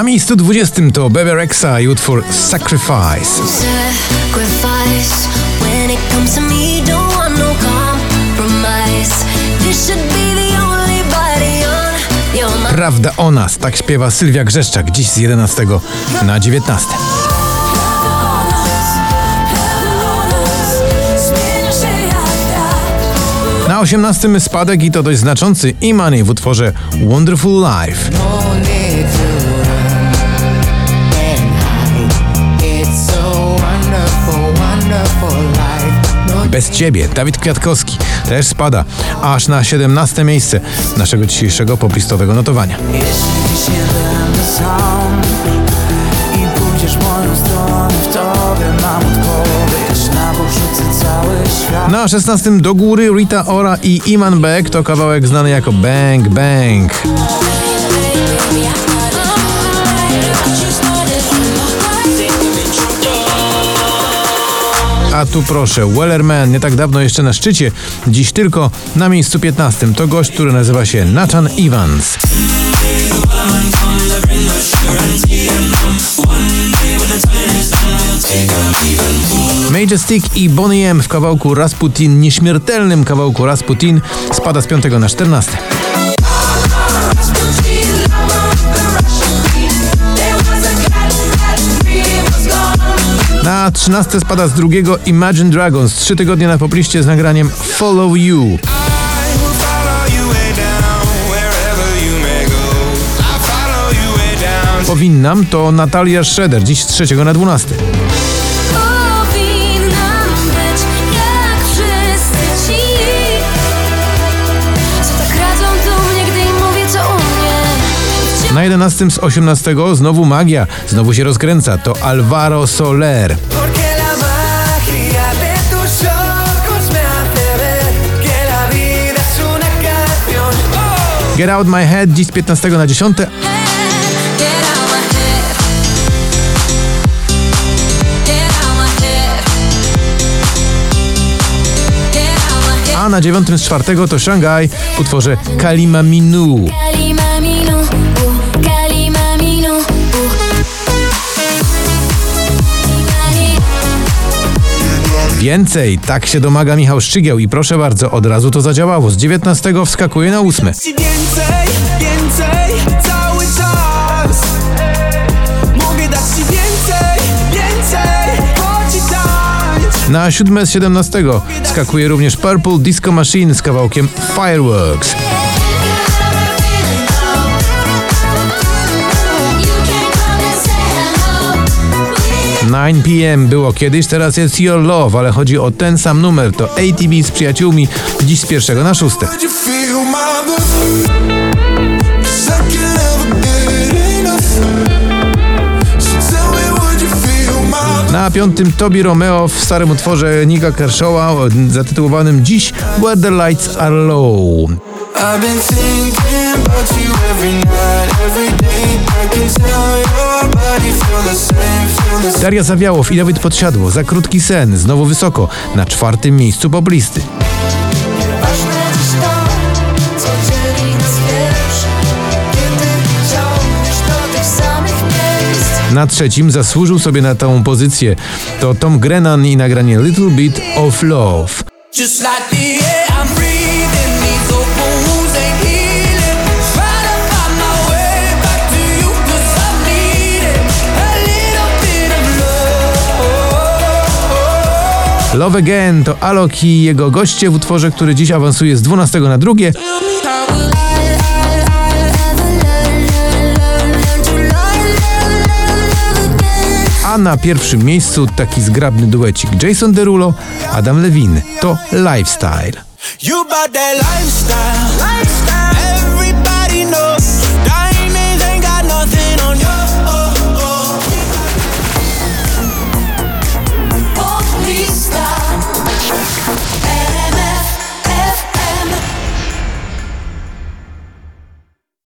Na miejscu 20 to Bebe Rexha i utwór Sacrifice. No. Prawda o nas, tak śpiewa Sylwia Grzeszczak, dziś z 11 na 19. Zmienia się jak wiatr. Na 18 spadek i to dość znaczący Imani w utworze Wonderful Life. Bez ciebie Dawid Kwiatkowski też spada aż na 17 miejsce naszego dzisiejszego poplistowego notowania. Jeśli się będę sam i pójdziesz moją stronę, w tobie mam odpowiedź na cały świat. Na 16 do góry Rita Ora i Iman Beck to kawałek znany jako Bang Bang. A tu proszę, Wellerman nie tak dawno jeszcze na szczycie, dziś tylko na miejscu 15. To gość, który nazywa się Nathan Evans. Majestic i Bonnie M w kawałku Rasputin, nieśmiertelnym kawałku Rasputin, spada z 5 na 14. Na 13 spada z drugiego Imagine Dragons, trzy tygodnie na popliście z nagraniem Follow You. Powinnam to Natalia Schroeder, dziś z 3 na 12. Na 11 z 18 znowu magia, znowu się rozkręca, to Alvaro Soler. Oh. Get Out My Head, dziś z 15 na 10. Get out my head. Get out my head. Get out my head. A na 9 z 4 to Shanghai w utworze. Kalima minu, Więcej, tak się domaga Michał Szczygieł i proszę bardzo, od razu to zadziałało. Z 19 wskakuje na 8. Ci więcej, więcej, cały czas. Mogę dać ci więcej, więcej, chodź i tańcz. Na 7 z 17 skakuje również Purple Disco Machine z kawałkiem Fireworks. 9 PM było kiedyś, teraz jest Your Love, ale chodzi o ten sam numer. To ATB z przyjaciółmi, dziś z pierwszego na szóste. Na piątym Tobi Romeo w starym utworze Nika Kershawa zatytułowanym dziś Where the Lights Are Low. Every night, every day. I can tell your body feel the same. Daria Zawiałow i Dawid Podsiadło za krótki sen, znowu wysoko, na czwartym miejscu poblisty. Na trzecim zasłużył sobie na tą pozycję. To Tom Grennan i nagranie Little Bit of Love. Love. Again to Alok i jego goście w utworze, który dziś awansuje z 12 na drugie. A na pierwszym miejscu taki zgrabny duecik Jason Derulo, Adam Levine. To Lifestyle.